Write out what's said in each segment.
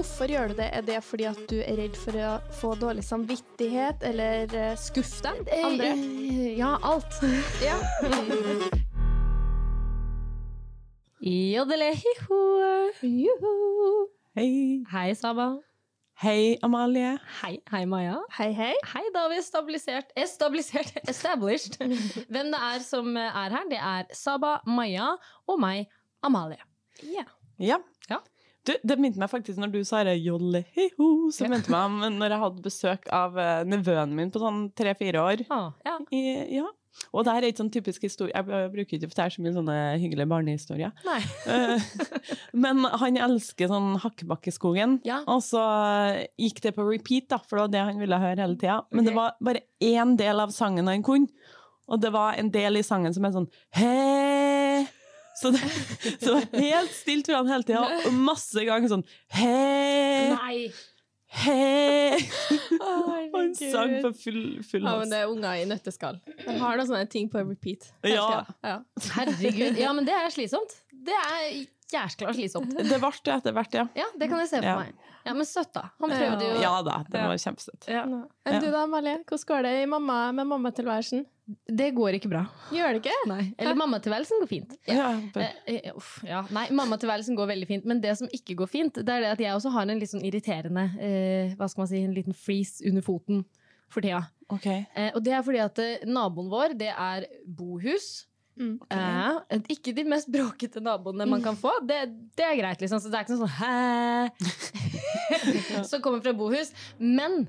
hvorfor gjør du det? Er det fordi at du er redd for å få dårlig samvittighet, eller uh, skuffe deg? Andre? Eh, Ja, alt. Ja. Jodelehiho. Juhu. Hei. Hei, Saba. Hei, Amalie. Hei, hei, Maja. Hei, hei. Hei, da har vi stabilisert Estabilisert, established. Hvem det er som er her, det er Saba, Maja og meg, Amalie. Ja. Ja. Du, det minte meg faktisk når du sa det jollehiho, så Ja. minte meg om når jeg hadde besøk av eh, nevøen min på sånn tre-fire år. Ah, ja. I, ja. Og det her er ikke sånn typisk historie. Jeg bruker ikke å fortelle så mye sånne hyggelige barnehistorier. Eh, Men han elsker sånn Hakkebakkeskogen, Ja. og så gikk det på repeat, da, for det var det han ville høre hele tida. Men det var bare én del av sangen han kunne, og det var en del i sangen som er sånn he så det, så det var helt stilt for han hele tida, og masse ganger sånn Hei! Nei. he Han sang på full, full Ja, men det er unger i nøtteskall. De har noen sånne ting på repeat. Ja. ja. Herregud. Ja, men det er slitsomt. Det er jæskla slitsomt. Det ble det etter hvert, ja. Ja, det kan jeg se for Ja. meg. Ja, Men søtt, da. Han prøvde jo Ja da, det var kjempesøtt. Ja. Enn du da, Amalie? Hvordan går det i mamma, med mammatilværelsen? Det går ikke bra. Gjør det ikke? Nei. Eller mammatilværelsen går fint. Ja, Ja, eh, uff, ja. Nei, mammatilværelsen går veldig fint, men det som ikke går fint, det er det at jeg også har en litt sånn irriterende eh, Hva skal man si, en liten freeze under foten for tida. ok. Eh, og det er fordi at naboen vår, det er bohus. Mm. Eh, ikke de mest bråkete naboene man kan få. Det, det er greit, liksom. Så det er ikke noe sånn hæ som kommer fra bohus. Men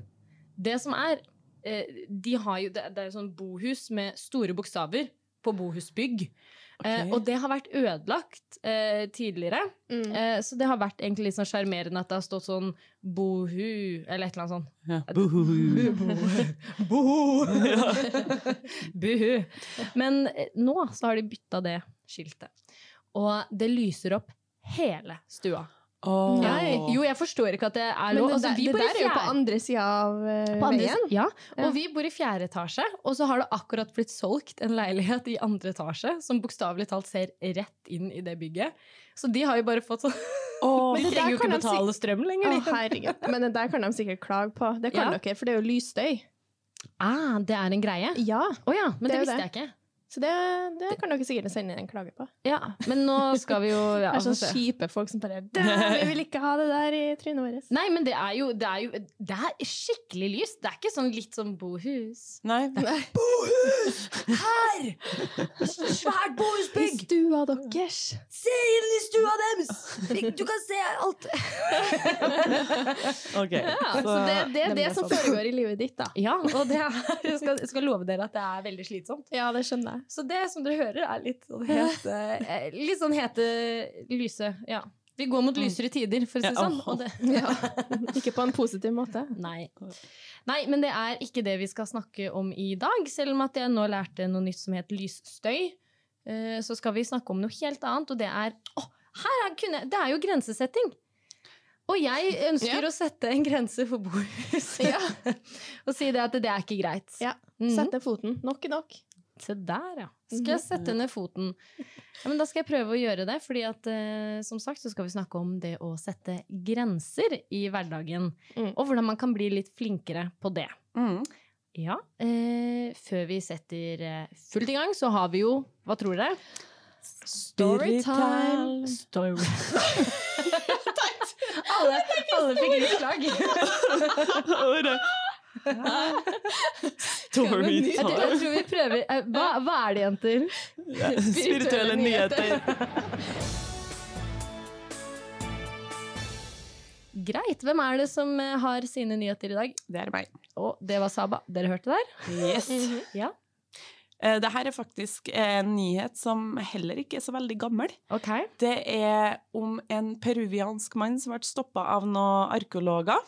det som er De har jo Det, det er jo sånn bohus med store bokstaver på bohusbygg. Eh, og det har vært ødelagt eh, tidligere. Mm. Eh, så det har vært egentlig litt sånn sjarmerende at det har stått sånn bohu, eller et eller annet sånt. Ja. Buhu. Buhu. Men eh, nå så har de bytta det skiltet. Og det lyser opp hele stua. Åh. Nei. Jo, jeg forstår ikke at det er Men lov. det, Altså, der, vi det bor i der er jo på andre sida av på veien. ja, Ja. og vi bor i fjerde etasje, og så har det akkurat blitt solgt en leilighet i andre etasje som bokstavelig talt ser rett inn i det bygget. Så de har jo bare fått sånn Åh. De Men det trenger jo ikke de si- betale strøm lenger. Oh, herregud. Men det der kan de sikkert klage på. Det kan Ja. dere, for det er jo lysstøy. Ah, det er en greie? Ja. Ja, ja, men Det det, visste det. jeg ikke. Så det, det kan dere sikkert sende en klage på. Ja, Men nå skal vi jo Det er sånn kjipe folk som bare «Dæ, Vi vil ikke ha det der i trynet vårt. Nei, men det er jo, det er jo Det er skikkelig lyst. Det er ikke sånn litt sånn bohus. Nei. bohus! Her! Svært bohusbygg! I stua deres! Se inn i stua deres! Du kan se alt! Ok. Ja, så det, det er det som foregår i livet ditt, da. Ja, og det er, jeg, skal, jeg skal love dere at det er veldig slitsomt. Ja, det skjønner jeg. Så det som dere hører, er litt sånn hete eh, Litt sånn hete, lyse Ja. Vi går mot lysere tider, for å si det sånn. Det, Ja. Ikke på en positiv måte. Nei. Nei, men det er ikke det vi skal snakke om i dag. Selv om at jeg nå lærte noe nytt som het lysstøy, eh, så skal vi snakke om noe helt annet, og det er Å, her er, kunne, Det er jo grensesetting! Og jeg ønsker Ja. å sette en grense for bordhuset. Ja. og si det at det er ikke greit. Ja. Sette foten. Nok er nok. Se der, ja. Skal jeg sette ned foten? Ja, men da skal jeg prøve å gjøre det, fordi at eh, som sagt så skal vi snakke om det å sette grenser i hverdagen. Mm. Og hvordan man kan bli litt flinkere på det. Mm. Ja, eh, før vi setter eh, fullt i gang, så har vi jo Hva tror dere? Storytime. Story. alle, alle fikk litt slag. Jeg tror vi prøver eh, hva, hva er det, jenter? Spirituelle nyheter. Greit. Hvem er det som eh, har sine nyheter i dag? Det er meg. Og det var Saba. Dere hørte der? Yes. Ja. Eh, Det her er faktisk en nyhet som heller ikke er så veldig gammel. Okay. Det er om en peruviansk mann som ble stoppa av noen arkeologer.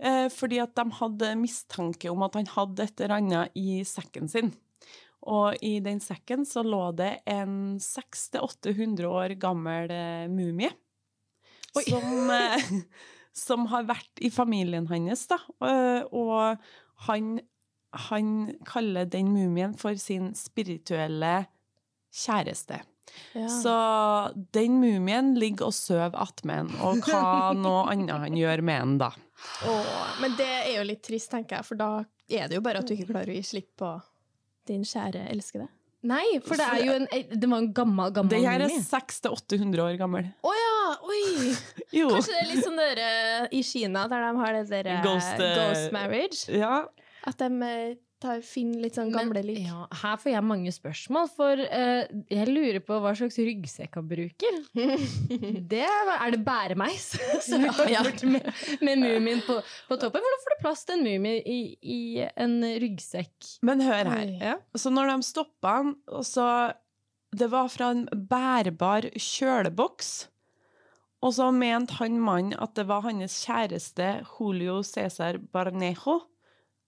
Eh, Fordi at de hadde mistanke om at han hadde et eller annet i sekken sin. Og i den sekken så lå det en 600-800 år gammel eh, mumie. Som, eh, som har vært i familien hans, da. Og han, han kaller den mumien for sin spirituelle kjæreste. Ja. Så den mumien ligger og sover attmed han, og hva noe annet han gjør med han da. Åh, men det er jo litt trist, tenker jeg, for da er det jo bare at du ikke klarer å gi slipp på din kjære elskede. Nei, for det er jo en, det var en gammel, gammel Det her er mumie. 600-800 år gammel. Å ja! Oi! Jo. Kanskje det er litt sånn dere i Kina, der de har det der eh, Ghost, eh, ghost marriage. Ja. At de eh, tar, finner litt sånn gamle lik. Ja, her får jeg mange spørsmål, for uh, jeg lurer på hva slags ryggsekk han bruker. Det er, det bæremeis som Ja. gjort med, med mumien på, på toppen? Hvordan får du plass til en mumie i, i en ryggsekk? Men hør her. Ja. Så når de stoppa han, og så Det var fra en bærbar kjøleboks. Og så mente han mannen at det var hans kjæreste Julio Cæsar Barnejo,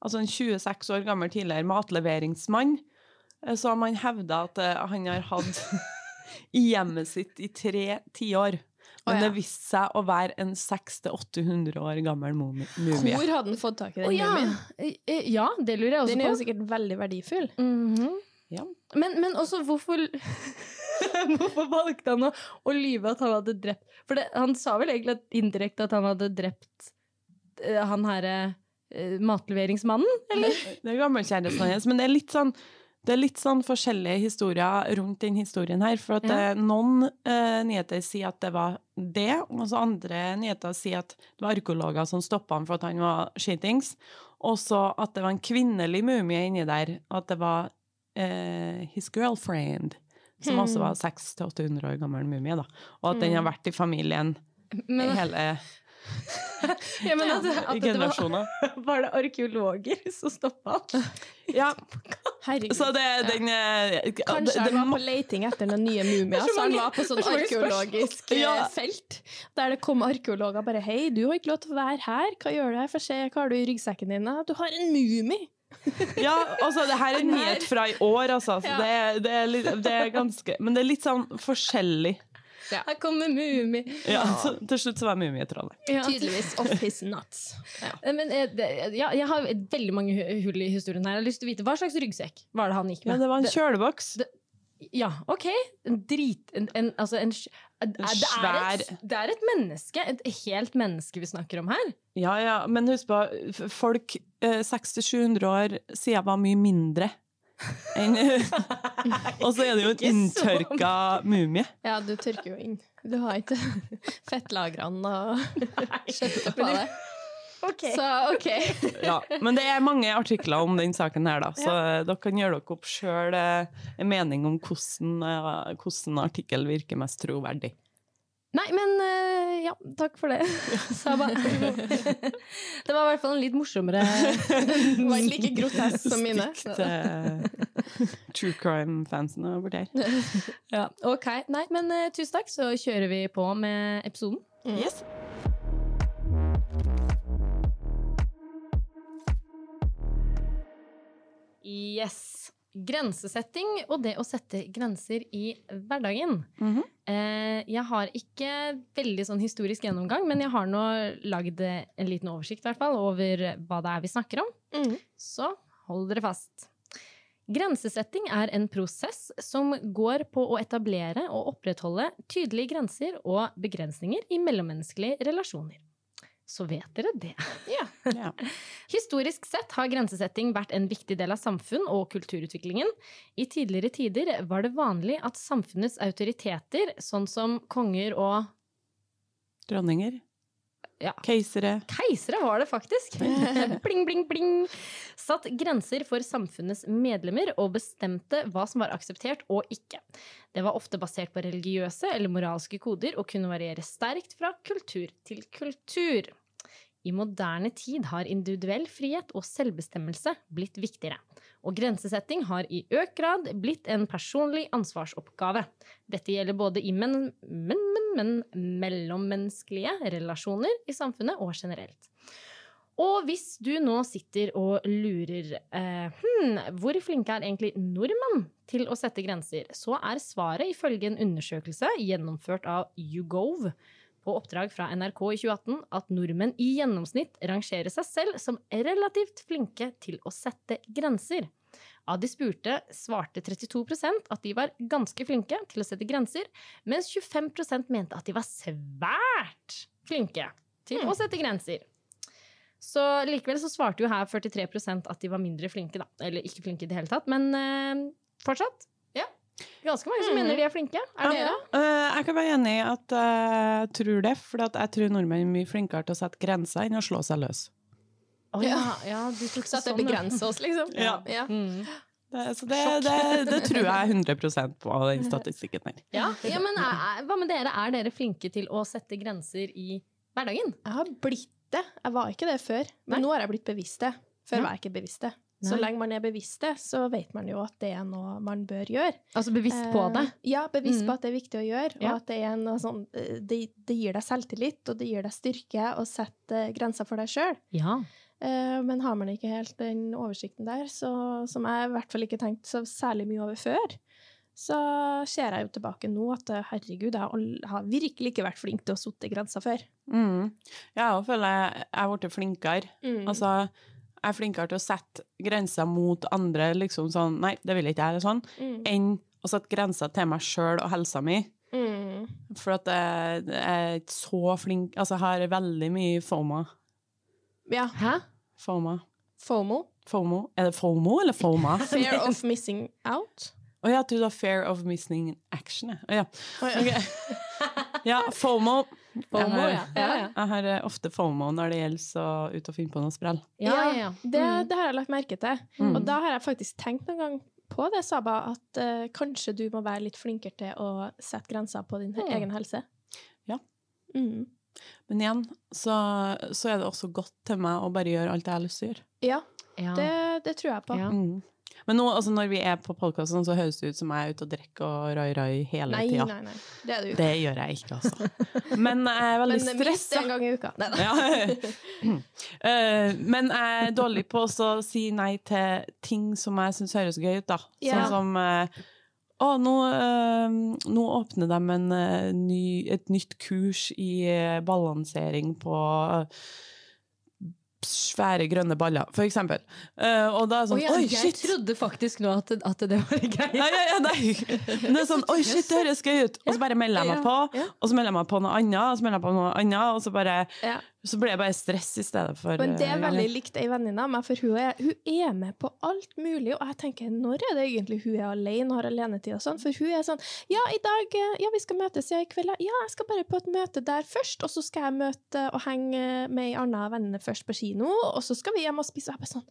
altså en 26 år gammel tidligere matleveringsmann, Så som han hevda at eh, han har hatt i hjemmet sitt i tre tiår. Men oh, ja. det viste seg å være en 600-800 år gammel mumie. Hvor hadde han fått tak i den oh, ja. mumien? Eh, ja, det lurer jeg også Den er jo sikkert veldig verdifull. Mhm. Ja. Men, men også hvorfor Hvorfor valgte han å, å lyve at han hadde drept For det, han sa vel egentlig indirekte at han hadde drept uh, han herre eh, matleveringsmannen? Eller? Det er gammelkjæresten hans, men det er litt sånn det er litt sånn forskjellige historier rundt den historien her. For at Ja. eh, noen eh, nyheter sier at det var det, og så andre nyheter sier at det var arkeologer som stoppa han for at han var skitings. Og så at det var en kvinnelig mumie inni der. At det var eh, his girlfriend, som også var 600-800 år gammel mumie. da. Og at den har vært i familien Men, hele ja, men at, at det var, var det arkeologer som stoppa alt? Ja, Herregud. så det, den ja. Kanskje det- han var på leiting etter noen nye mumier, så så han var på sånn arkeologisk eh, Ja. felt. Der det kom arkeologer bare 'Hei, du har ikke lov til å være her. Hva gjør du her? Få se, hva har du i ryggsekken din?' 'Du har en mumie!' Ja, altså, det her er nyhet fra i år, altså. Så Ja. det, det, er litt, det er ganske Men det er litt sånn forskjellig. Her kommer mumi Ja, så, til slutt så var Mummitrollet. Ja. Tydeligvis off his nuts. Ja. Eh, Men eh, ja, jeg har veldig mange hull i historien her. Jeg har lyst til å vite Hva slags ryggsekk var det han gikk med? Ja, det var en kjøleboks. det- Ja, OK. En drit... En, en, altså en, sj- det, er et, det er et menneske. Et helt menneske vi snakker om her. Ja, ja, men husk på, folk eh, 600-700 år siden var mye mindre Og så er det jo en inntørka mumie. ja, du tørker jo inn. Du har ikke fettlagrene og kjøttet på deg. Okay. Så OK. Ja, men det er mange artikler om den saken her, da, så ja. dere kan gjøre dere opp sjøl en mening om hvordan, eh, hvordan artikkel virker mest troverdig. Nei, men eh, ja, takk for det, Saba. Det var i hvert fall en litt morsommere Det var ikke like grotesk som mine. Stikk til true crime-fansene over der. ja, OK. Nei, men uh, tusen takk, så kjører vi på med episoden. Yes. Yes. Grensesetting og det å sette grenser i hverdagen. Mm -hmm. jeg har ikke veldig sånn historisk gjennomgang, men jeg har nå lagd en liten oversikt hvert fall, over hva det er vi snakker om. Mm. Så hold dere fast. Grensesetting er en prosess som går på å etablere og opprettholde tydelige grenser og begrensninger i mellommenneskelige relasjoner. Så vet dere det. Ja. Historisk sett har grensesetting vært en viktig del av samfunn og kulturutviklingen. I tidligere tider var det vanlig at samfunnets autoriteter, sånn som konger og Dronninger. Ja. Keisere. Keisere var det faktisk. bling, bling, bling. Satt grenser for samfunnets medlemmer og bestemte hva som var akseptert og ikke. Det var ofte basert på religiøse eller moralske koder og kunne variere sterkt fra kultur til kultur. I moderne tid har individuell frihet og selvbestemmelse blitt viktigere, og grensesetting har i økt grad blitt en personlig ansvarsoppgave. Dette gjelder både i men, men, men, men mellommenneskelige relasjoner i samfunnet og generelt. Og hvis du nå sitter og lurer eh, hm, hvor flinke er egentlig nordmenn til å sette grenser, så er svaret ifølge en undersøkelse gjennomført av YouGov på oppdrag fra NRK i 2018 at nordmenn i gjennomsnitt rangerer seg selv som relativt flinke til å sette grenser. Av de spurte svarte 32% at de var ganske flinke til å sette grenser, mens 25% mente at de var svært flinke til Hmm. å sette grenser. Så likevel så svarte jo her 43% at de var mindre flinke, da. Eller ikke flinke i det hele tatt, men øh, fortsatt. Ganske mange som mm. mener de er flinke. Er Ja. dere? Eh, jeg kan være enig i at eh, jeg tror det, for jeg tror nordmenn er mye flinkere til å sette grenser enn å slå seg løs. Oh, ja. ja, du tok Så at det sånn, begrenser oss, liksom. Ja. ja. Mm. Det, så det, det, det tror jeg 100% på den statistikken der. Ja, ja men er, hva med dere? Er dere flinke til å sette grenser i hverdagen? Jeg har blitt det. Jeg var ikke det før, men Nei. nå har jeg blitt bevisst det. Før Ja. var jeg ikke bevisst det. Så lenge man er bevisst det, så vet man jo at det er noe man bør gjøre. Altså bevisst på det? Eh, Ja, bevisst Mm. på at det er viktig å gjøre, og Ja. at det er noe sånn eh, det, det gir deg selvtillit, og det gir deg styrke å sette eh, grenser for deg sjøl. Ja. Men har man ikke helt den oversikten der, så, som jeg i hvert fall ikke tenkte så særlig mye over før, så ser jeg jo tilbake nå at eh, herregud, jeg har virkelig ikke vært flink til å sette grenser før. Mm. Jeg òg føler jeg jeg har blitt flinkere. Mm. Altså, jeg er flinkere til å sette grenser mot andre, liksom sånn Nei, det vil ikke jeg, eller sånn, Mm. enn å sette grenser til meg sjøl og helsa mi. Mm. For at jeg, jeg er ikke så flink Altså, jeg har veldig mye FOMA. Ja, Hæ? FOMA. FOMO. FOMO? Er det FOMO eller FOMA? Fear of missing out. Å ja, du trodde Fear of Missing Action. oh, ja. Oh, ja. Okay. ja, FOMO. FOMO, jeg, har, Ja, ja. jeg har eh, ofte FOMO når det gjelder å ut og finne på noe sprell. Ja, ja, ja. Det, Mm. det har jeg lagt merke til. Mm. Og da har jeg faktisk tenkt noen gang på det, Saba, at uh, kanskje du må være litt flinkere til å sette grenser på din Mm. egen helse. Ja. Mm. Men igjen så, så er det også godt til meg å bare gjøre alt jeg har lyst til å gjøre. Ja, Ja. det, det tror jeg på. Ja. Men nå, altså, når vi er på podkasten, så høres det ut som jeg er ute og drikker og rai-rai hele Nei, tida. nei, nei. Det er du ikke. Det gjør jeg ikke, altså. Men jeg er veldig Men minst stressa. en gang i uka. Ja. Eh, men jeg er dårlig på å si nei til ting som jeg syns høres gøy ut, da. Ja. Sånn som eh, å, nå, eh, nå åpner de en, ny, et nytt kurs i balansering på eh, svære grønne baller, for eksempel. Uh, og da er det sånn oi, ja, Oi, jeg trodde faktisk nå at, at det var gøy. Nei, ja, ja, nei. Men det er sånn, oi, shit, det høres gøy ut! Og så bare melder jeg meg på, og så melder jeg meg på noe annet, og så melder jeg på noe annet, og så, bare, Ja. Så ble jeg bare stress i stedet for Men det er eh, veldig likt ei venninne av meg, for hun er, hun er med på alt mulig. Og jeg tenker, når er det egentlig hun er alene og har alenetid og sånn? For hun er sånn Ja, i dag eh, Ja, vi skal møtes ja, i kveld. ja. Ja, jeg skal bare på et møte der først, og så skal jeg møte og henge med ei anna venninne først på kino, og så skal vi hjem og spise. Og jeg bare sånn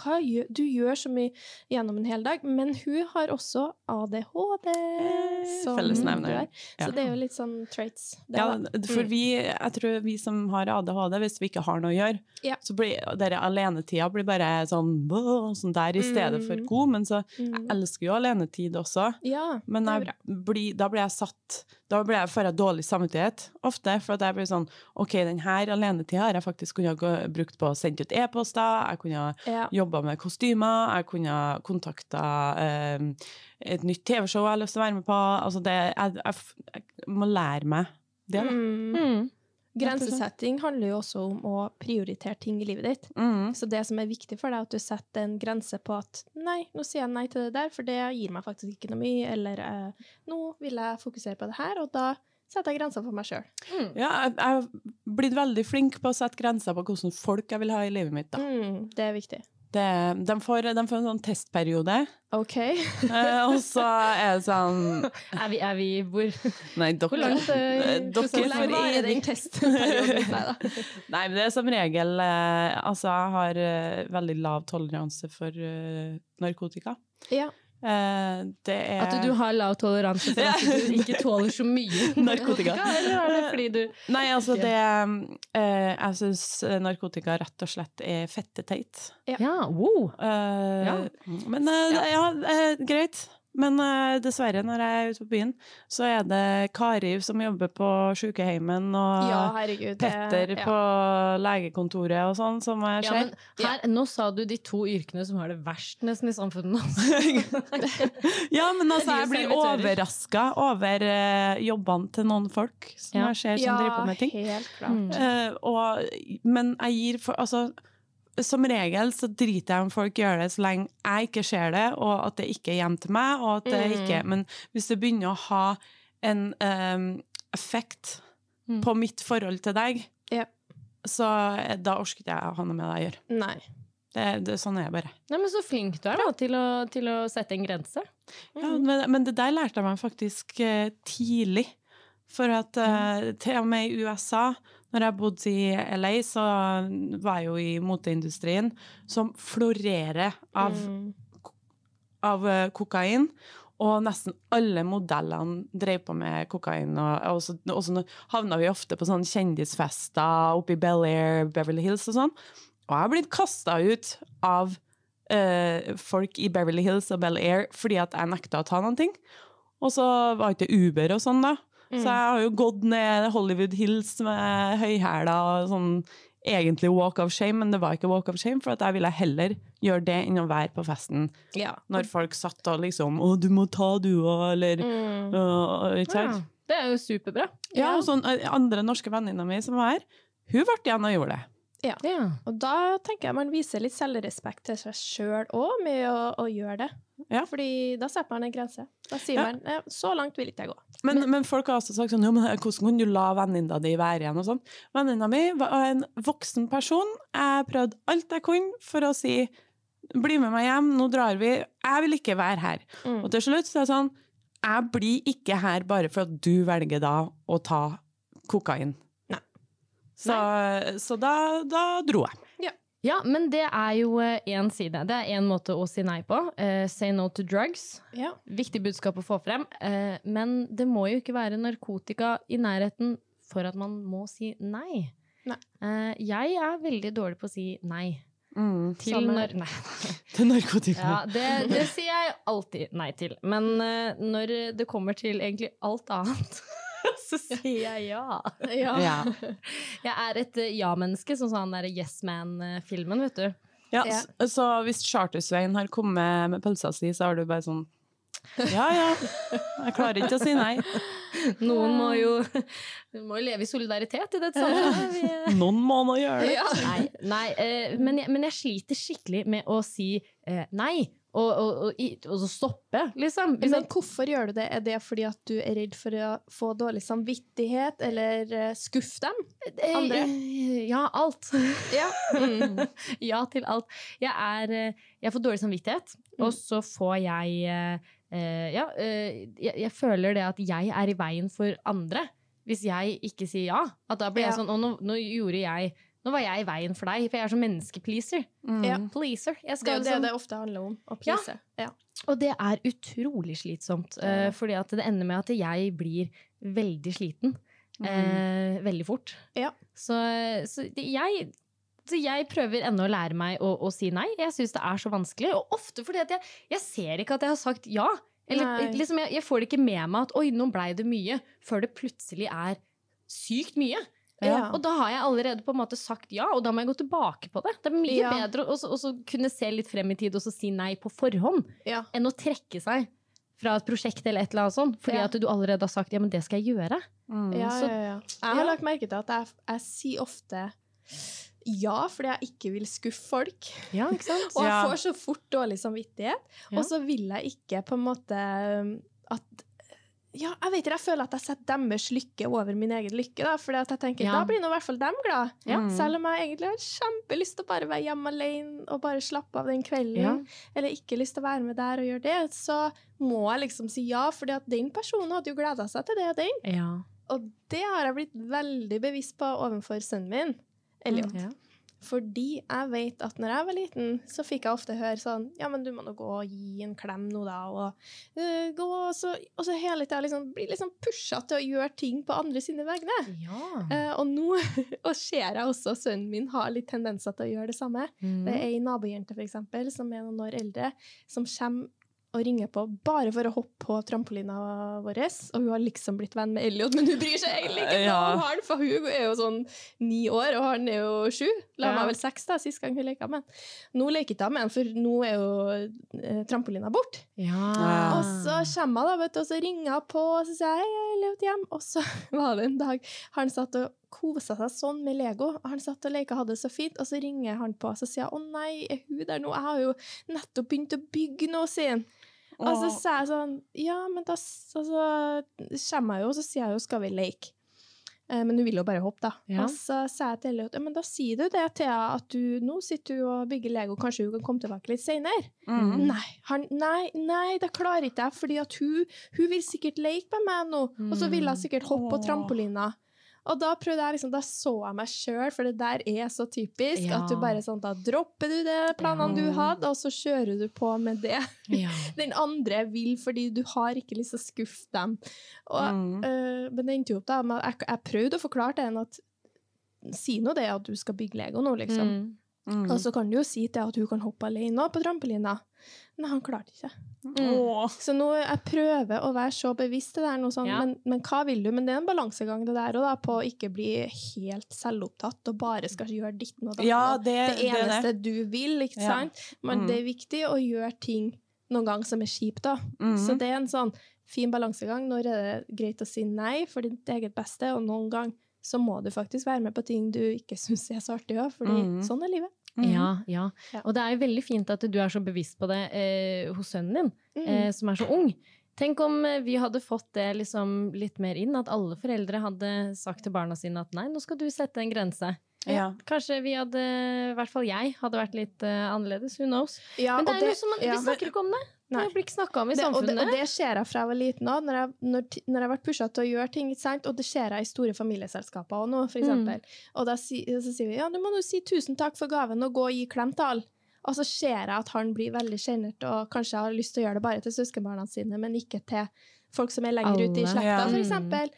hva gjør, du gjør så mye gjennom en hel dag, men hun har også ADHD. som fellesnevner. du har. Ja. Så det er jo litt sånn traits. Ja, da. for Mm. vi, jeg tror vi som har ADHD, hvis vi ikke har noe å gjøre, Ja. så blir dere alenetida blir bare sånn, sånn der i stedet for Mm. god. Men så jeg Mm. elsker jo alenetid også. Ja, Men jeg blir, da blir jeg satt Da blir jeg, får jeg dårlig samvittighet ofte. For at jeg blir sånn OK, den her alenetida har jeg faktisk kunnet brukt på å sende ut e-poster, jeg kunne ja. Jobba med kostymer, jeg kunne kontakta eh, et nytt TV-show jeg har lyst til å være med på. Altså det, jeg, jeg, jeg må lære meg det, da. Mm. Mm. Grensesetting handler jo også om å prioritere ting i livet ditt. Mm. Så det som er viktig for deg, er at du setter en grense på at nei, nå sier jeg nei til det der, for det gir meg faktisk ikke noe mye, eller eh, nå vil jeg fokusere på det her, og da setter jeg grenser for meg sjøl. Mm. Ja, jeg har blitt veldig flink på å sette grenser på hvordan folk jeg vil ha i livet mitt. Da. Mm, det er viktig. Det, de, får, de får en sånn testperiode, OK. eh, og så er det sånn Er, vi, er vi hvor Nei, dere, Hvor langt eh, Eh, dere er vi? varer den testperioden? Nei da. Nei, men det er som regel eh, Altså, jeg har eh, veldig lav toleranse for eh, narkotika. Ja. Eh, det er At du har lav toleranse for at du ikke tåler så mye Narkotika. Eller er det fordi du Nei, altså, det uh, Jeg syns narkotika rett og slett er fette teit. Ja, wow. Uh, Ja. Men eh, Ja. ja, eh, greit. Men uh, dessverre, når jeg er ute på byen, så er det Kari som jobber på sykeheimen, og ja, herregud. det- Petter ja. på legekontoret og sånn, som jeg Ja, ser. men her, nå sa du de to yrkene som har det verst nesten i samfunnet. Altså. ja, men altså, jeg blir overraska over uh, jobbene til noen folk som Ja. jeg ser som driver på med ting. helt klart. Eh, og, men jeg gir for Altså, som regel så driter jeg om folk gjør det så lenge jeg ikke ser det, og at det ikke er hjem til meg. Og at det Mm. ikke, men hvis det begynner å ha en um, effekt Mm. på mitt forhold til deg, Ja. så eh, da orker ikke jeg å ha noe med deg å gjøre. Nei. Det, det, sånn er jeg bare. Nei, men Så flink du er da, til å, til å sette en grense. Ja, men, men det der lærte jeg meg faktisk uh, tidlig. For at uh, til og med i USA, når jeg bodde i LA, så var jeg jo i moteindustrien, som florerer av, Mm. av eh, kokain. Og nesten alle modellene drev på med kokain. Og, og så, og så havna vi ofte på sånne kjendisfester oppe i Bel Air, Beverly Hills og sånn. Og jeg har blitt kasta ut av eh, folk i Beverly Hills og Bel Air fordi at jeg nekta å ta noen ting. Og så var ikke Uber og sånn, da. Så jeg har jo gått ned Hollywood Hills med høyhæla og sånn egentlig walk of shame, men det var ikke walk of shame, for at jeg ville heller gjøre det enn å være på festen Ja. når folk satt og liksom 'Å, du må ta, du òg', eller Mm. uh, ikke Ja, det er jo superbra. Ja, og sånn andre norske venninna mi som var her, hun ble igjen og gjorde det. Ja. Og da tenker jeg man viser litt selvrespekt til seg sjøl òg, med å, å gjøre det. Ja. Fordi da setter man en grense. Da sier Ja. man «Eh, 'så langt vil ikke jeg gå'. Men, men, folk har også sagt sånn, 'jo, men hvordan kan du la venninna di være igjen og sånn? Venninna mi var en voksen person. Jeg prøvde alt jeg kunne for å si, bli med meg hjem, nå drar vi. Jeg vil ikke være her. Mm. Og til slutt så er det sånn, jeg blir ikke her bare for at du velger da å ta kokain. Så, så da, da dro jeg. Ja, men det er jo én side. Det er én måte å si nei på. Uh, say no to drugs. Ja. Viktig budskap å få frem. Uh, men det må jo ikke være narkotika i nærheten for at man må si nei. Nei. Uh, jeg er veldig dårlig på å si nei Mm. til nar nei. Til narkotika. Ja, det, det sier jeg alltid nei til. Men uh, når det kommer til egentlig alt annet, så sier jeg ja. Ja. Ja. Jeg er et eh, ja-menneske, sånn som han der Yes Man-filmen, vet du. Ja, Ja. Så, så hvis Chartersveien har kommet med pølsa si, så har du bare sånn Ja, ja. Jeg klarer ikke å si nei. Noen må jo, må jo leve i solidaritet i dette samfunnet. Noen må nå gjøre det. Nei, nei eh, men, jeg, men jeg sliter skikkelig med å si eh, nei, og, og, og, og så stoppe, liksom. Men hvorfor gjør du det? Er det fordi at du er redd for å få dårlig samvittighet, eller uh, skuffe dem? andre? Eh, Ja, alt. Ja. Mm. ja til alt. Jeg, er, eh, jeg får dårlig samvittighet, Mm. og så får jeg eh, eh, Ja, eh, jeg, jeg føler det at jeg er i veien for andre. Hvis jeg ikke sier ja. At da blir jeg Ja. sånn Å, nå, nå gjorde jeg Nå var jeg i veien for deg, for jeg er sånn menneskepleaser. Mm. Ja. Pleaser. Jeg Det er jo det liksom- det ofte handler om. Å please. Ja. Og det er utrolig slitsomt, uh, fordi at det ender med at jeg blir veldig sliten. Mm. Eh, veldig fort. Ja. Så, så det- jeg så jeg prøver ennå å lære meg å, å si nei. Jeg syns det er så vanskelig. Og ofte fordi at jeg, jeg ser ikke at jeg har sagt ja. Eller liksom, jeg, jeg får det ikke med meg at oi, nå blei det mye, før det plutselig er sykt mye. Ja. Og da har jeg allerede på en måte sagt ja, og da må jeg gå tilbake på det. Det er mye Ja. bedre å kunne se litt frem i tid og så si nei på forhånd Ja. enn å trekke seg fra et prosjekt eller et eller annet sånt, fordi Ja. at du allerede har sagt ja, men det skal jeg gjøre. Mm. Ja, Så- ja, ja. Jeg har ja. lagt merke til at jeg, jeg sier ofte ja fordi jeg ikke vil skuffe folk. Ja, ikke sant? Og jeg får så fort dårlig samvittighet. Ja. Og så vil jeg ikke på en måte um, at ja, jeg vet ikke, jeg føler at jeg setter deres lykke over min egen lykke. Da, fordi at jeg tenker, Ja. da blir nå i hvert fall dem glad. Ja. Mm. Selv om jeg egentlig har kjempelyst til å bare være hjemme alene og bare slappe av den kvelden, Ja. eller ikke lyst til å være med der og gjøre det, så må jeg liksom si ja, fordi at den personen hadde jo gleda seg til det, den. Ja. Og det har jeg blitt veldig bevisst på overfor sønnen min, Elliot. Fordi jeg vet at når jeg var liten, så fikk jeg ofte høre sånn Ja, men du må nå gå og gi en klem nå, da, og uh, gå Og så, og så hele tida liksom bli liksom pusha til å gjøre ting på andre sine vegne. Ja. Uh, og nå og ser jeg også sønnen min har litt tendenser til å gjøre det samme. Mm. Det er ei nabojente, for eksempel, som er noen år eldre, som kommer og ringer på bare for å hoppe på trampolina vår. Og hun har liksom blitt venn med Elliot, men hun bryr seg egentlig ikke Ja. om han, for hun er jo sånn ni år, og han er jo sju. La meg vel seks da, sist gang vi leka med den. Nå leker ikke hun med den, for nå er jo eh, trampolina bort. Ja. Og så kommer jeg, da, vet du, og så ringer jeg på, og så sier jeg, hei, Elliot hjem, og så var det en dag han satt og kosa seg sånn med Lego. Han satt og leka, hadde det så fint, og så ringer han på og så sier jeg, 'Å nei, er hun der nå? Jeg har jo nettopp begynt å bygge noe', sier han. Og så sier jeg sånn Ja, men da så kommer jeg jo, og så sier jeg jo 'skal vi leke'? Eh, Men hun vil jo bare hoppe, da. Ja. Og så sa jeg til Elliot ja, men da sier du det Thea, at du nå sitter du og bygger Lego, kanskje hun kan komme tilbake litt seinere? Mm. Nei, han, nei, nei, det klarer ikke jeg, fordi at hun, hun vil sikkert leke med meg nå, og så vil hun sikkert hoppe på trampolina. Og da prøvde jeg liksom, da så jeg meg sjøl, for det der er så typisk, Ja. at du bare sånn, da dropper du de planene du hadde, og så kjører du på med det Ja. den andre vil, fordi du har ikke lyst til å skuffe dem. Og, Mm. øh, men det endte jo opp da, jeg, jeg prøvde å forklare til henne at si nå det at du skal bygge Lego nå, liksom. Mm. Mm. Og så kan du jo si til at hun kan hoppe alene på trampolina. Men han klarte ikke. Mm. Så nå jeg prøver å være så bevisst det der, noe sånn, Ja. men, men hva vil du? Men det er en balansegang det der, og da, på å ikke bli helt selvopptatt og bare skal gjøre ditt og datten. Ja, det, det det er eneste det. du vil, ikke Ja. sant? Men Mm. det er viktig å gjøre ting noen gang som er kjipt, da. Mm. Så det er en sånn fin balansegang. Når er det greit å si nei for ditt eget beste, og noen gang så må du faktisk være med på ting du ikke syns er så artig òg, fordi Mm. sånn er livet. Mm. Ja, ja. Og det er jo veldig fint at du er så bevisst på det eh, hos sønnen din, Mm. eh, som er så ung. Tenk om eh, vi hadde fått det liksom litt mer inn, at alle foreldre hadde sagt til barna sine at nei, nå skal du sette en grense. Ja. Kanskje vi hadde, i hvert fall jeg, hadde vært litt uh, annerledes. Who knows? Ja, Men det er jo som, ja. vi snakker ikke om det. Nei. Det blir ikke snakka om i Det, og, det, samfunnet. og det ser jeg fra jeg var liten òg, når, når, når jeg vært pusha til å gjøre ting. sent? Og det ser jeg i store familieselskaper òg nå, f.eks. Mm. Og da si, så sier vi ja, du må jo si tusen takk for gaven og gå og gi klem til alle. Og så ser jeg at han blir veldig sjenert og kanskje har lyst til å gjøre det bare til søskenbarna sine, men ikke til folk som er lenger ute i slekta, Ja. for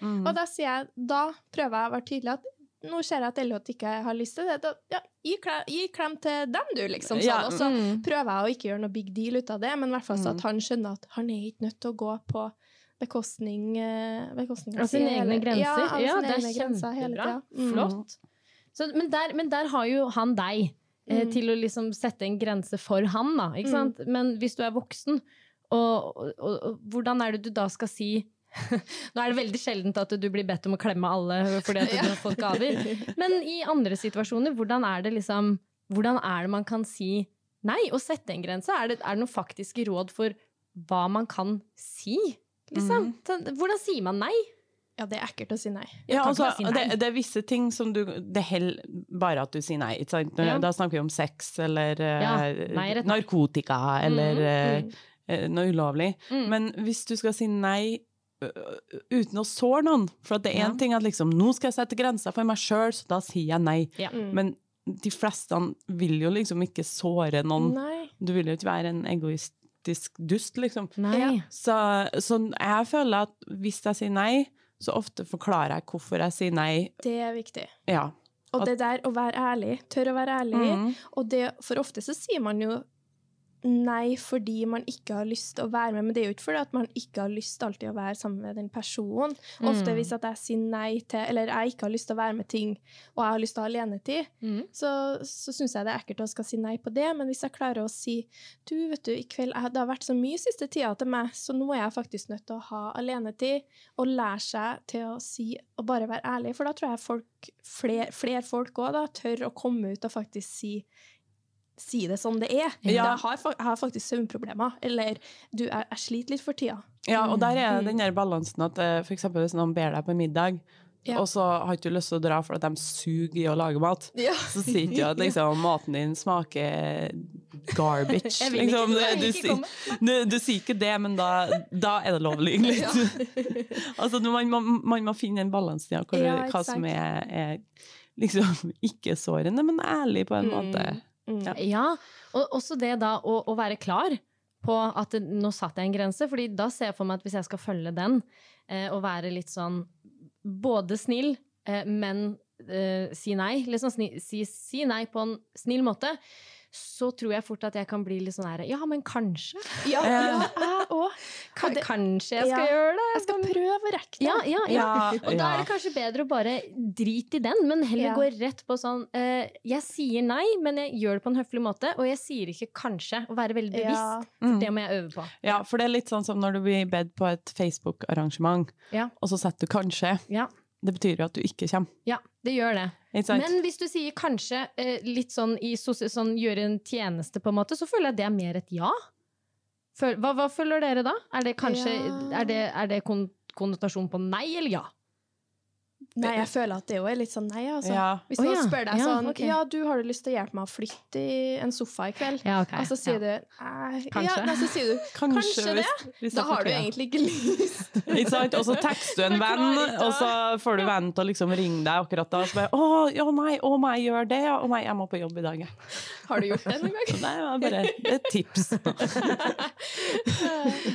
Mm. Mm. Og da sier jeg, da prøver jeg å være tydelig at nå ser jeg at Elliot ikke har lyst til det. Da, ja, gi, klem, gi klem til dem, du, liksom. Sånn. Ja. Og så Mm. prøver jeg å ikke gjøre noe big deal ut av det, men i hvert fall så Mm. at han skjønner at han er ikke nødt til å gå på bekostning, eh, bekostning Av sine egne grenser. Ja, av Ja, sine det egne grenser hele tida. Mm. Flott. Så, men, der, men der har jo han deg eh, Mm. til å liksom sette en grense for han, da. Ikke Mm. sant? Men hvis du er voksen, og, og, og hvordan er det du da skal si Nå er det veldig sjeldent at du blir bedt om å klemme alle fordi at du Ja. har fått gaver. Men i andre situasjoner, hvordan er det liksom Hvordan er det man kan si nei, og sette en grense? Er det, er det noen faktiske råd for hva man kan si? Liksom? Så, Hvordan sier man nei? Ja, det er ekkelt å si nei. Ja, altså, si nei. det, det er visse ting som du Det holder bare at du sier nei. Ikke sant? Når- Ja. Da snakker vi om sex eller eh, Ja, nei, narkotika eller mm, Mm. eh, noe ulovlig. Mm. Men hvis du skal si nei uten å såre noen For at det er Ja. ting at liksom Nå skal jeg sette grenser for meg sjøl, så da sier jeg nei. Ja. Mm. Men de fleste vil jo liksom ikke såre noen. Nei. Du vil jo ikke være en egoistisk dust, liksom. Nei. Så, så jeg føler at hvis jeg sier nei, så ofte forklarer jeg hvorfor jeg sier nei. Det er viktig. Ja. Og det der å være ærlig, tørre å være ærlig, Mm. Og det, for ofte så sier man jo nei fordi man ikke har lyst til å være med, men det er jo ikke fordi at man ikke har lyst alltid å være sammen med den personen. Ofte Mm. hvis at jeg sier nei til, eller jeg ikke har lyst til å være med ting, og jeg har lyst til å ha alenetid, Mm. så, så syns jeg det er ekkelt å skal si nei på det. Men hvis jeg klarer å si du, vet du, i kveld Det har vært så mye siste tida til meg, så nå er jeg faktisk nødt til å ha alenetid. Og lære seg til å si og bare være ærlig, for da tror jeg folk, flere, flere folk òg tør å komme ut og faktisk si Si det som det er. Ja. Jeg, har, jeg har faktisk søvnproblemer. Eller du, jeg, jeg sliter litt for tida. Ja, og der er Mm. den der balansen at f.eks. for eksempel hvis noen ber deg på middag, Ja. og så har ikke du lyst til å dra for at de suger i å lage mat, Ja. så sier ikke at liksom, maten din smaker garbage. Ikke- liksom. du, du, du sier ikke det, men da, da er det lovlig. Litt. altså, man, må, man må finne en balanse i hva exakt. som er, er liksom ikke sårende, men ærlig på en Mm. måte. Mm. Ja. Ja, og også det da å, å være klar på at det, nå satte jeg en grense, fordi da ser jeg for meg at hvis jeg skal følge den, eh, og være litt sånn både snill, eh, men eh, si nei, liksom sni, si, si nei på en snill måte, så tror jeg fort at jeg kan bli litt sånn her Ja, men kanskje? Ja, ja jeg òg. Kanskje jeg skal Ja. gjøre det? Jeg skal prøve å rekke det. Ja, ja, ja. Ja, Og da er det kanskje bedre å bare drite i den, men heller Ja. gå rett på sånn uh, Jeg sier nei, men jeg gjør det på en høflig måte, og jeg sier ikke kanskje. Å være veldig bevisst. Ja. Mm. Det må jeg øve på. Ja, for det er litt sånn som når du blir bedt på et Facebook-arrangement, Ja. og så setter du kanskje. Ja. Det betyr jo at du ikke kommer. Ja, det gjør det. Men hvis du sier kanskje eh, litt sånn i sånn gjøre en tjeneste, på en måte, så føler jeg det er mer et ja. Føl hva, hva føler dere da? Er det kanskje Ja. Er det, er det kon konnotasjon på nei eller ja? Nei, jeg føler at det jo er litt sånn nei, altså. ja. Hvis noen oh, ja. spør deg Ja, sånn ok. Ja, du har du lyst til å hjelpe meg å flytte i en sofa i kveld? Ja, ok. Og så sier du nei, Kanskje. Ja, nei, så sier du Kanskje, Kanskje det? hvis, hvis Da har du egentlig ikke lyst. Ikke sant? Og så tekster du en venn, og så får du vennen til å liksom ringe deg akkurat da. Og så bare 'Å, ja, nei, å, nei, gjør det, det?' Å nei, jeg må på jobb i dag, jeg. Har du gjort det noen gang? Nei, det er bare et tips.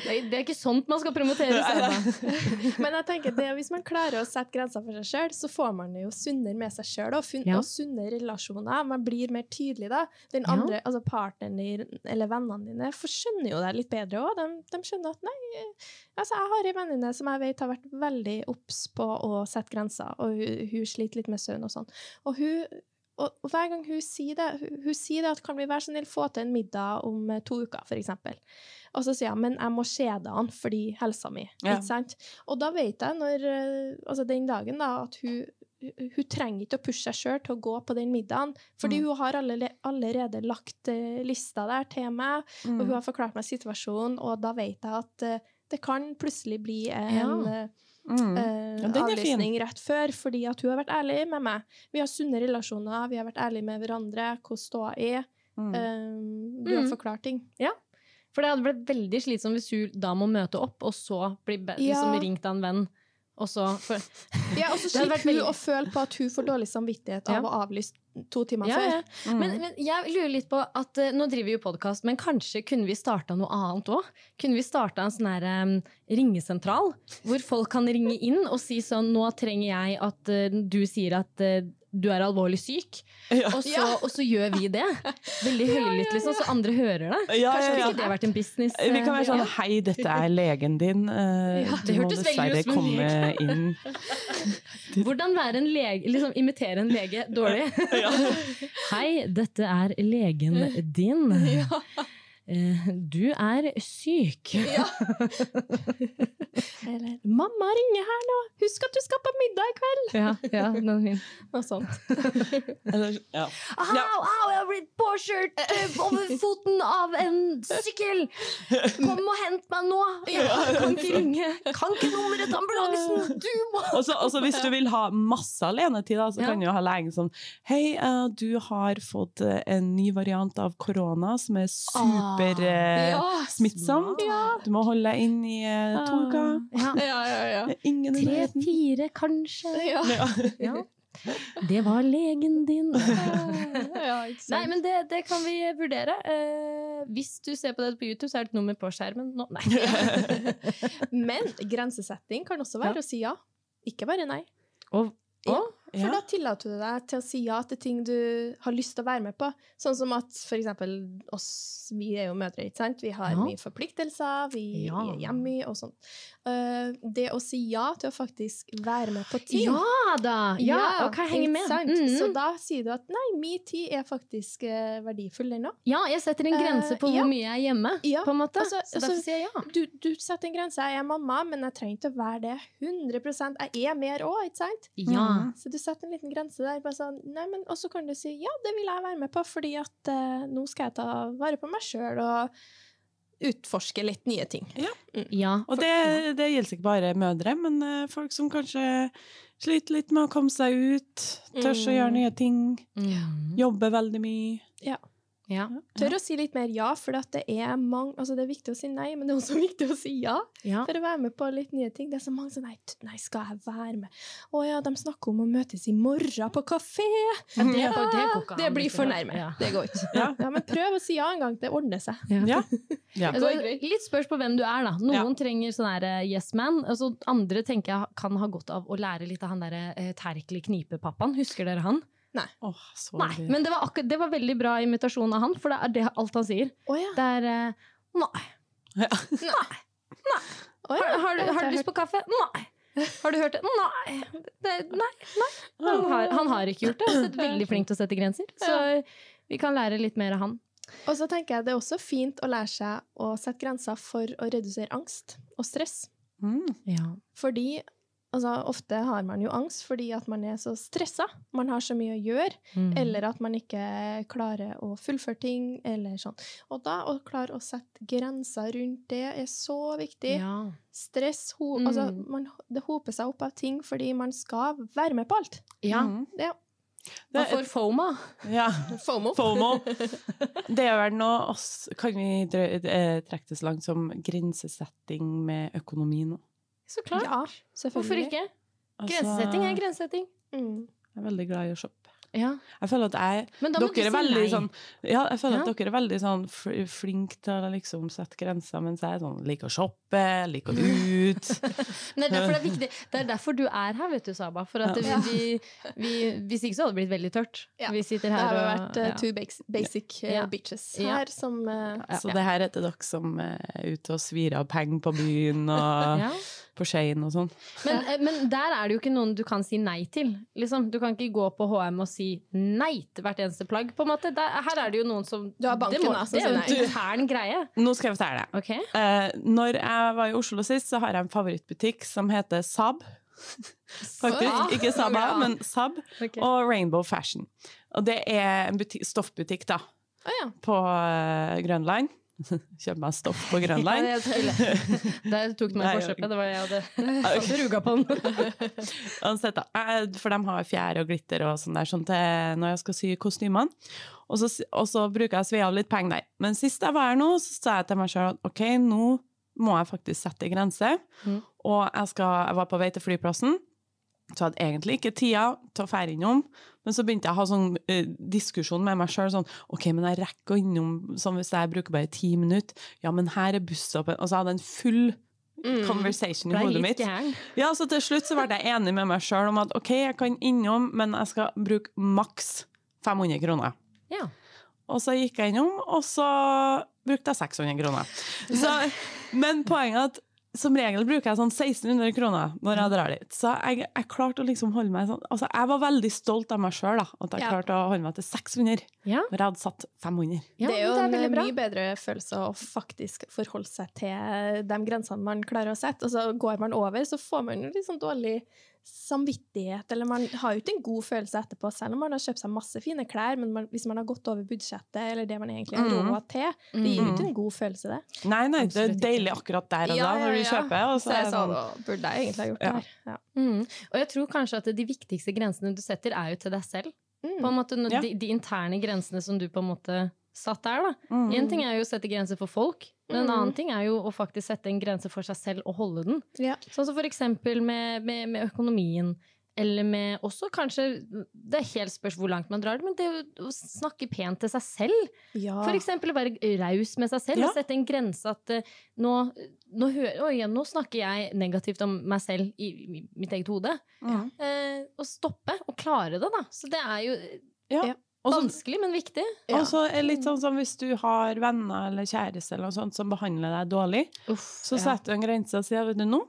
Nei, det er ikke sånt man skal promotere. Selma. Men jeg tenker det, hvis man klarer å sette grenser for seg sjøl, så får man det jo sunnere med seg sjøl og, Ja. og sunnere relasjoner. Man blir mer tydelig da. Den Ja. altså partneren din eller vennene dine skjønner jo deg litt bedre òg. De, de skjønner at nei, altså jeg har ei venninne som jeg vet har vært veldig obs på å sette grenser, og hun, hun sliter litt med søvn og sånn. Og hun og, hver gang hun sier det, hun, hun sier det at kan vi være så snill få til en middag om to uker, eksempel. Og så sier jeg men jeg må kjede han fordi helsa mi. Ja. Ikke sant? Og da vet jeg når, eh, altså den dagen da, at hun, hun- trenger ikke å pushe seg sjøl til å gå på den middagen, fordi Mm. hun har allerede lagt eh, lista der til meg, og hun har forklart meg situasjonen, og da vet jeg at eh, det kan plutselig bli en Ja. Mm. Ja, er fin. avlysning rett før, fordi at hun har vært ærlig med meg. Vi har sunne relasjoner, vi har vært ærlige med hverandre, hvordan ståa er. Mm. Eh, du har Mm. forklart ting. For det hadde blitt veldig slitsomt hvis hun da må møte opp, og så bli be- Ja. liksom ringt av en venn. Og så for, Ja, og så slipper hun veldig- å føle på at hun får dårlig samvittighet av Ja. å avlyse to timer ja, før. Mm. Men, men jeg lurer litt på at uh, Nå driver vi jo podkast, men kanskje kunne vi starta noe annet òg? Kunne vi starta en sånn her em, ringesentral, hvor folk kan ringe inn og si sånn Nå trenger jeg at uh, du sier at eh, du er alvorlig syk, Ja. og så, og så gjør vi det. Veldig høylytt, liksom, så andre hører det. Ja, Kanskje ja, hadde ja. ikke det vært en business? Vi kan være eh, sånn. Hei, dette er legen din. Eh, Ja, du det må dessverre komme inn. Hvordan være en lege, liksom imitere en lege dårlig. Hei, dette er legen din. Eh, Du er syk. Eller 'mamma ringer her nå, husk at du skal på middag i kveld'! Ja, ja, den er fin. Og sånt. Eller, ja. Au, au, jeg har blitt påkjørt eh, over foten av en sykkel! Kom og hent meg nå! Jeg kan ikke ringe. Kan ikke nummeret til ambulansen! Du må også, også, hvis du vil ha masse alenetid, så kan du ha legen sånn Hei, eh, du har fått eh, en ny variant av korona som er super eh, Ja. Du må holde deg inn i eh, to uker. Ja. Ja, ja, ja. Ingen Tre, nærheten. fire, kanskje. Ja. Det var legen din. ja, ikke. Nei, men det, det kan vi vurdere. Eh, hvis du ser på dette på YouTube, så er det et nummer på skjermen nå. Nei. Men grensesetting kan også være å si ja. Ikke bare nei. Og, Ja, og For Ja. da tillater du deg til å si ja til ting du har lyst til å være med på. Sånn som at for eksempel oss, vi er jo mødre, ikke sant? Vi har Ja. mye forpliktelser, vi, Ja. er hjemme og sånn. Uh, det å si ja til å faktisk være med på ting Ja da! Ja, og hva henger med. Mm -hmm. Så da sier du at nei, min tid er faktisk uh, verdifull, ennå. Ja, jeg setter en grense på Eh, ja. hvor mye jeg er hjemme, Ja, på en måte. altså- så derfor altså- sier jeg ja. Du, du setter en grense. Jeg er mamma, men jeg trenger ikke å være det 100% Jeg er mer òg, ikke sant? Ja. Mhm. Så du setter en liten grense der. Bare sånn, nei, men, og så kan du si ja, det vil jeg være med på, fordi at eh, nå skal jeg ta vare på meg sjøl og utforske litt nye ting. ja. Og det, det gjelder ikke bare mødre, men eh, folk som kanskje sliter litt med å komme seg ut, tør å gjøre Mm. nye ting, Mm. jobber veldig mye. ja. Tør å si litt mer ja, for at det er mange Altså, det er viktig å si nei, men det er også viktig å si ja. ja. For å være med på litt nye ting. Det er så mange som nei, nei, skal jeg være med? Å ja, de snakker om å møtes i morgen på kafé! Ja, det, Ja, det det blir for nærme. Ja. Det går ikke. Ja. Ja, men prøv å si ja en gang. Det ordner seg. Ja. ja. Altså, litt spørs på hvem du er, da. Noen trenger sånn her eh, yes man. Altså, andre tenker jeg kan ha godt av å lære litt av han derre eh, Terkelig Knipe-pappaen. Husker dere han? Åh, Oh, Nei, men det var, det var veldig bra imitasjon av han, for det er det alt han sier. Oh, ja. Det er uh, Nei. Ja. Å, ja. Har, har, du, har du lyst på kaffe? Nei. Har du hørt det? Nei. Det, nei, nei. Han har, han har ikke gjort det. Han er veldig flink til å sette grenser. Så vi kan lære litt mer av han. Og så tenker jeg det er også fint å lære seg å sette grenser for å redusere angst og stress. Mm. Ja. Fordi altså, ofte har man jo angst fordi at man er så stressa. Man har så mye å gjøre, Mm. eller at man ikke klarer å fullføre ting, eller sånn. Og da å klare å sette grenser rundt det er så viktig. ja. Stress ho Mm. altså, man, Det hoper seg opp av ting fordi man skal være med på alt. ja. Mm. det er, for FOMA. Ja. FOMO. FOMO. Det er vel noe oss Kan vi eh, trekke det så langt som grensesetting med økonomi nå? Så klart. Ja. Hvorfor ikke? Altså, Grensesetting er grensesetting. Mm. Jeg er veldig glad i å shoppe. Ja. Jeg føler at jeg Men da må Dere er si veldig nei. sånn Ja, jeg føler Ja. at dere er veldig sånn flinke til å liksom sette grenser, mens jeg er sånn liker å shoppe, liker å ut. nei, det er derfor det er viktig. Det er derfor du er her, vet du, Saba. For at Ja. vi, vi, hvis ikke så hadde det blitt veldig tørt. Ja. Vi sitter Det her har jo og vært uh, ja. two basic, basic uh, bitches Ja. her som uh, Ja. Så det her er til dere som er ute og svir av penger på byen og Ja. På Shane og sånn. Men, eh, men der er det jo ikke noen du kan si nei til. Liksom, du kan ikke gå på HM og si nei til hvert eneste plagg. på en måte. Der, her er det jo noen som Du har banken, det, da, det er jo en intern greie. Nå skal jeg fortelle deg. Okay. Uh, når jeg var i Oslo sist, så har jeg en favorittbutikk som heter Saab. Faktisk. Ikke Saba, men Sab. Okay. Og Rainbow Fashion. Og det er en butikk, stoffbutikk da, Oh, ja. på eh, Grønland. Kjøper meg stoff på Ja, Grønland. det er. Der tok du meg i forkjøpet. Det var jeg hadde ruga på den. Uansett, da. Eh, For de har fjær og glitter og sånn der, sånn til når jeg skal sy kostymene. Og så, og så bruker jeg å svi av litt penger der. Men sist jeg var her nå, så sa jeg til meg sjøl at OK, nå må jeg faktisk sette en grense. Mm. Og jeg, skal, jeg var på vei til flyplassen, så jeg hadde egentlig ikke tida til å fære innom. Men så begynte jeg å ha sånn eh, diskusjon med meg sjøl. Sånn, OK, men jeg rekker å innom sånn hvis jeg bruker bare ti minutter. Ja, men her er busstoppen. Og så hadde en full Mm. conversation i hodet mitt. Ja, så til slutt så ble jeg enig med meg sjøl om at OK, jeg kan innom, men jeg skal bruke maks 500 kroner. Ja. Og så gikk jeg innom, og så brukte jeg 600 kroner. Så, men poenget er at som regel bruker jeg sånn 1600 kroner når jeg drar dit. Så jeg, jeg klarte å liksom holde meg sånn Altså, jeg var veldig stolt av meg sjøl, at jeg Ja. klarte å holde meg til 600 Ja. når jeg hadde satt 500. Ja, det er jo men en bra. mye bedre følelse å faktisk forholde seg til de grensene man klarer å sette. Og så går man over, så får man sånn dårlig samvittighet, eller man har jo ikke en god følelse etterpå, selv om man har kjøpt seg masse fine klær, men man, hvis man har gått over budsjettet, eller det man egentlig har Mm. råd til, det gir jo Mm. ikke en god følelse, det. Nei, nei, det er deilig akkurat der og da når du kjøper. Og Så så er jeg det sa sånn, da burde jeg egentlig ha gjort Ja. det her. Ja. Mm. Og jeg tror kanskje at de viktigste grensene du setter, er jo til deg selv. Mm. På en måte, de, de interne grensene som du på en måte satt der. da. mm. En ting er jo å sette grenser for folk, men en Mm. annen ting er jo å faktisk sette en grense for seg selv og holde den. Ja. Sånn som for eksempel med, med, med økonomien. Eller med også kanskje Det er helt spørs hvor langt man drar det, men det å, å snakke pent til seg selv. Ja. For eksempel å være raus med seg selv Ja. og sette en grense at eh, nå, nå, oi, ja, nå snakker jeg negativt om meg selv i, i mitt eget hode. Ja. Eh, og stoppe, og klare det, da. Så det er jo Ja. Ja. Og så vanskelig, men viktig. Ja. Og så er litt sånn som hvis du har venner eller kjæreste eller noe sånt som behandler deg dårlig, så ja. setter du en grense og sier vet du, nå,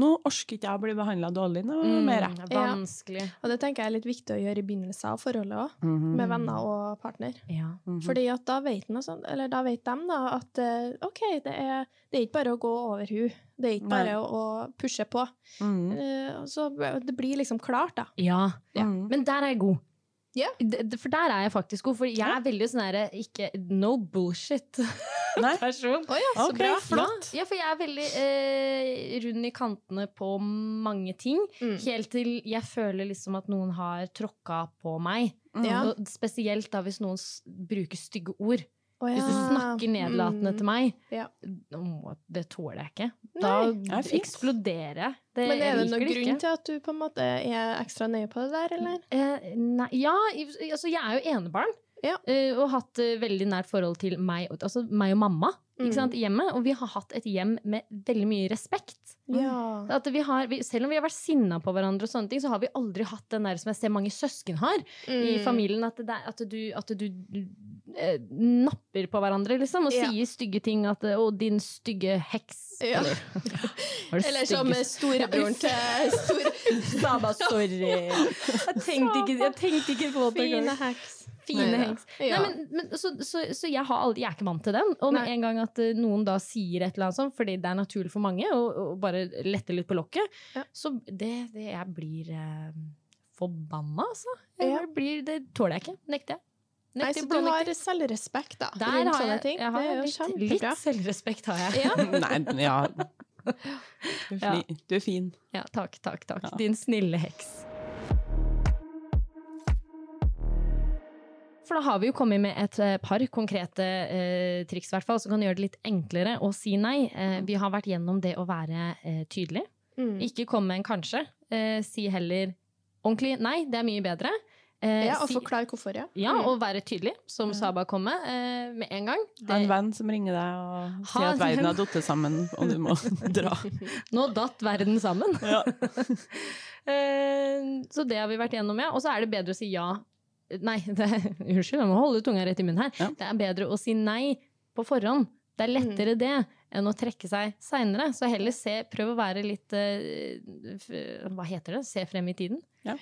nå orker ikke jeg å bli behandla dårlig Nå Mm, mer. er vanskelig. Og det tenker jeg er litt viktig å gjøre i begynnelsen av forholdet òg, med venner og partner. Ja. Mhm. Fordi at da vet, sånn- eller da vet de da, at eh, OK, det er, det er ikke bare å gå over hun. Det er ikke Nei. bare å, å pushe på. Mm. Så det blir liksom klart, da. ja. Ja. Men der er jeg god. D- For der er jeg faktisk god. For jeg er veldig sånn herre ikke no bullshit-person. oh, ja, så okay, bra. flott. Ja, for jeg er veldig eh, rund i kantene på mange ting. Mm. Helt til jeg føler liksom at noen har tråkka på meg. Mm. Ja. Og spesielt da hvis noen bruker stygge ord. Å Hvis du snakker nedlatende Mm. til meg. Ja. Å, det tåler jeg ikke. Da Nei. Det er eksploderer jeg. Det, Men er det noen grunn ikke. til at du på en måte er ekstra nøye på det der, eller? Eh, nei, ja, altså jeg er jo enebarn. Ja. og og hatt eh, veldig nært forhold til meg, altså meg og mamma Mm. ikke sant, i hjemmet. Og vi har hatt et hjem med veldig mye respekt. Ja. At vi har, vi, selv om vi har vært sinna på hverandre, og sånne ting, så har vi aldri hatt den der som jeg ser mange søsken har i Mm. familien. At, det er, at du, at du eh, napper på hverandre, liksom, og Ja. sier stygge ting. At, eh, 'Å, din stygge heks'. Ja. Eller, Eller som storebroren til store Saba, sorry. Jeg tenkte ikke, jeg tenkte ikke på det. fine heks. Fine Neida. Ja. Nei, men, men, så så, så jeg, har aldri, jeg er ikke vant til den. Og med Nei. en gang at eh, noen da sier et eller annet sånt, fordi det er naturlig for mange, og, og bare letter litt på lokket, Ja. så det, det jeg blir eh, forbanna, altså. Ja. blir, det tåler jeg ikke. Nekter jeg. Nei, så du har selvrespekt, da, Der rundt har sånne ting. jeg har det er jo litt, litt selvrespekt har jeg. Ja. Nei, ja. Du er, er fin. Ja, takk, takk, takk. Ja. Din snille heks. For da har vi jo kommet med et eh, par konkrete eh, triks fall, som kan gjøre det litt enklere å si nei. Eh, vi har vært gjennom det å være eh, tydelig. Mm. Ikke komme med en kanskje. Eh, si heller ordentlig nei, det er mye bedre. Eh, Ja, og si, forklare hvorfor, ja. ja, Mm. og være tydelig, som Saba kom med, eh, med en gang. Ha en venn som ringer deg og Ha sier at verden har falt sammen, og du må dra. nå datt verden sammen. Ja. Eh, så det har vi vært gjennom, ja. Og så er det bedre å si ja. Nei, det, unnskyld, jeg må holde tunga rett i munnen her. Ja. Det er bedre å si nei på forhånd. Det er lettere det enn å trekke seg seinere. Så heller se, prøv å være litt uh, f- Hva heter det? Se frem i tiden. Ja.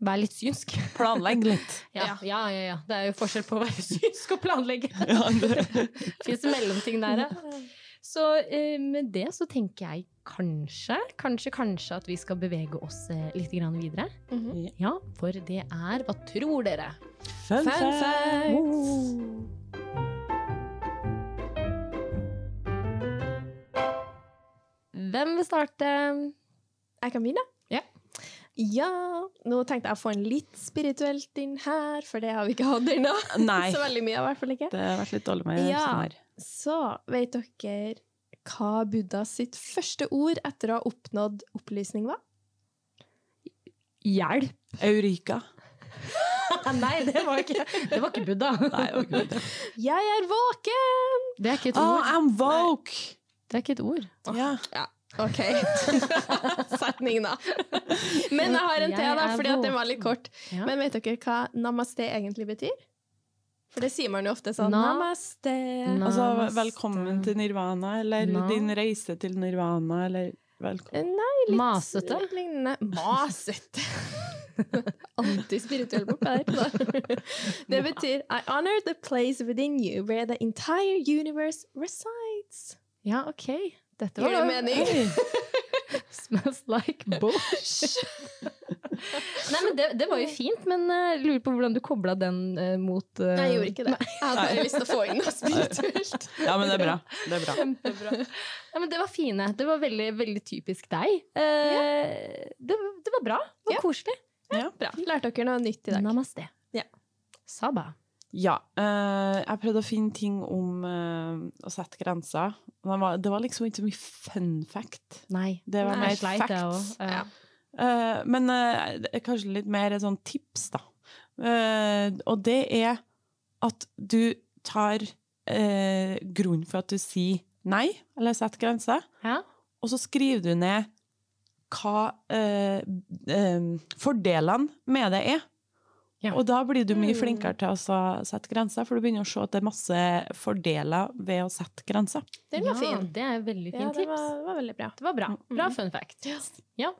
Vær litt synsk. Planlegg litt. Ja, ja, ja, ja. Det er jo forskjell på å være synsk og planlegge. Ja, det, Fins mellomting der, ja. Så eh, med det så tenker jeg kanskje, kanskje, kanskje at vi skal bevege oss eh, litt grann videre. -hmm. Ja, for det er Hva tror dere? fun, Fun facts! facts. Hvem vil starte? Jeg kan begynne? Ja. Ja, nå tenkte jeg å få en litt spirituelt inn her, for det har vi ikke hatt ennå. Nei, Så veldig mye, i hvert fall ikke. det har vært litt dårlig med Ja. sånn her. Så vet dere hva Buddha sitt første ord etter å ha oppnådd opplysning var? Hjelp! Eureka. Nei, det var ikke, det var ikke Buddha. Nei, det var ikke Buddha. Jeg er våken! Det er ikke et Oh, ord. I'm woke! Det er ikke et ord. Ja. OK. Setning, da. Men jeg har en til, da, fordi at den var litt kort. Ja. Men vet dere hva namaste egentlig betyr? For det sier man jo ofte sånn. Namaste. Namaste. Altså, velkommen til nirvana, eller Na- din reise til nirvana, eller velkommen Nei, litt Masete? litt lignende. Masete. Antispirituell bort der. da. Det betyr I honor the place within you where the entire universe resides. Ja, OK. Dette Gir det var mening? Smells like bosh. Nei, men det, det var jo fint, men jeg lurer på hvordan du kobla den uh, mot uh, Nei, jeg gjorde ikke det. Jeg hadde bare lyst til å få inn noe spirituelt. Ja, men det er bra. Det er bra. Kjempebra. Ja, men det var fine. Det var veldig, veldig typisk deg. Eh, det, det var bra. Det var Ja. koselig. Bra. Lærte dere noe nytt i dag? Namaste. Ja. Saba. Ja. eh, jeg prøvde å finne ting om eh, å sette grenser. Det var, det var liksom ikke så mye fun fact. Nei. Det var mer jeg facts. Ja. Eh, men eh, kanskje litt mer et sånt tips, da. Eh, og det er at du tar uh, grunnen for at du sier nei, eller setter grenser, Ja. og så skriver du ned hva eh, eh, fordelene med det er. Ja. Og da blir du mye Mm. flinkere til å sette grenser, for du begynner å se at det er masse fordeler ved å sette grenser. Den var Ja, fin. Det er et veldig Ja, fint det tips. var, det var veldig bra. Det var bra. Bra Mhm. fun fact. Ja.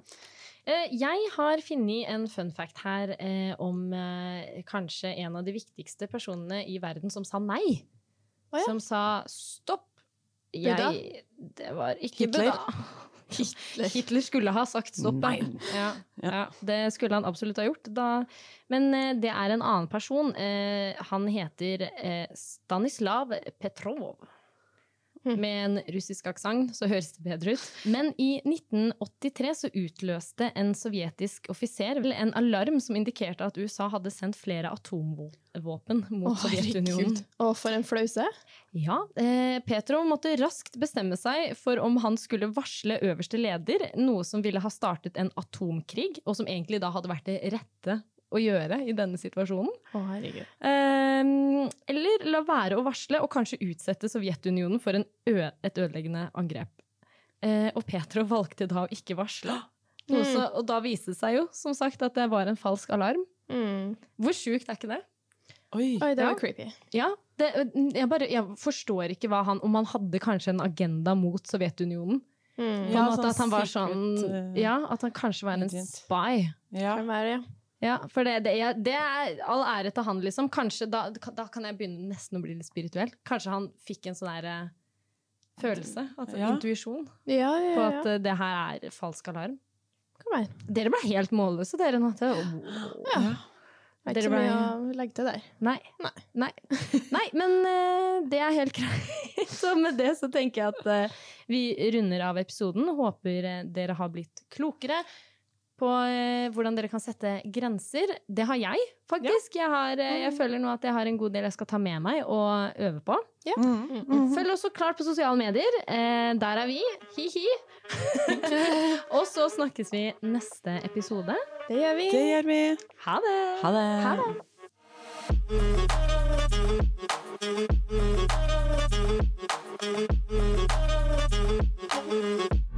Eh, Jeg har funnet en fun fact her eh, om eh, kanskje en av de viktigste personene i verden som sa nei. Oh, ja. Som sa stopp. Jeg, det var ikke Hitler? Buddha. Hitler skulle ha sagt stopp. ja. Ja, Ja. ja, det skulle han absolutt ha gjort. Da. Men eh, det er en annen person. Eh, han heter eh, Stanislav Petrov. Hm. Med en russisk aksent, så høres det bedre ut. Men i 1983 så utløste en sovjetisk offiser en alarm som indikerte at USA hadde sendt flere atomvåpen mot Åh, Sovjetunionen. Å, for en flause. Ja, eh, Petro måtte raskt bestemme seg for om han skulle varsle øverste leder, noe som ville ha startet en atomkrig, og som egentlig da hadde vært det rette å gjøre i denne situasjonen. Å, herregud. Eh, eller la være å varsle og kanskje utsette Sovjetunionen for en ø et ødeleggende angrep. Eh, og Petro valgte da å ikke varsle. Mm. Også, og da viste det seg jo, som sagt, at det var en falsk alarm. Mm. Hvor sjukt er ikke det? Oi. Oi, det Ja. var creepy. Ja, det, jeg, bare, jeg forstår ikke hva han Om han hadde kanskje en agenda mot Sovjetunionen. På Mm. en Ja, måte sånn At han var sånn Ja, at han kanskje var en spy. Ja. Kan være, ja. Ja, for det, det, er, det er all ære til han, liksom. Kanskje da, da kan jeg begynne nesten å bli litt spirituell. Kanskje han fikk en sånn der eh, følelse, altså Ja. intuisjon, Ja, ja, på ja. at eh, det her er falsk alarm. Dere ble helt målløse, dere nå. Det- Ja. Det er ikke så ble- mye å legge til der. Nei. Nei. Nei. Nei, men uh, det er helt greit. Så med det så tenker jeg at uh, vi runder av episoden. Håper dere har blitt klokere på eh, hvordan dere kan sette grenser. Det har jeg, faktisk. Ja. Jeg, har, eh, jeg, mm. føler nå at jeg har en god del jeg skal ta med meg og øve på. Ja. Mm -hmm. Følg oss så klart på sosiale medier. Eh, der er vi. Hi-hi. og så snakkes vi neste episode. Det gjør vi. Det gjør vi. Ha det. Ha det. Ha det. Ha det.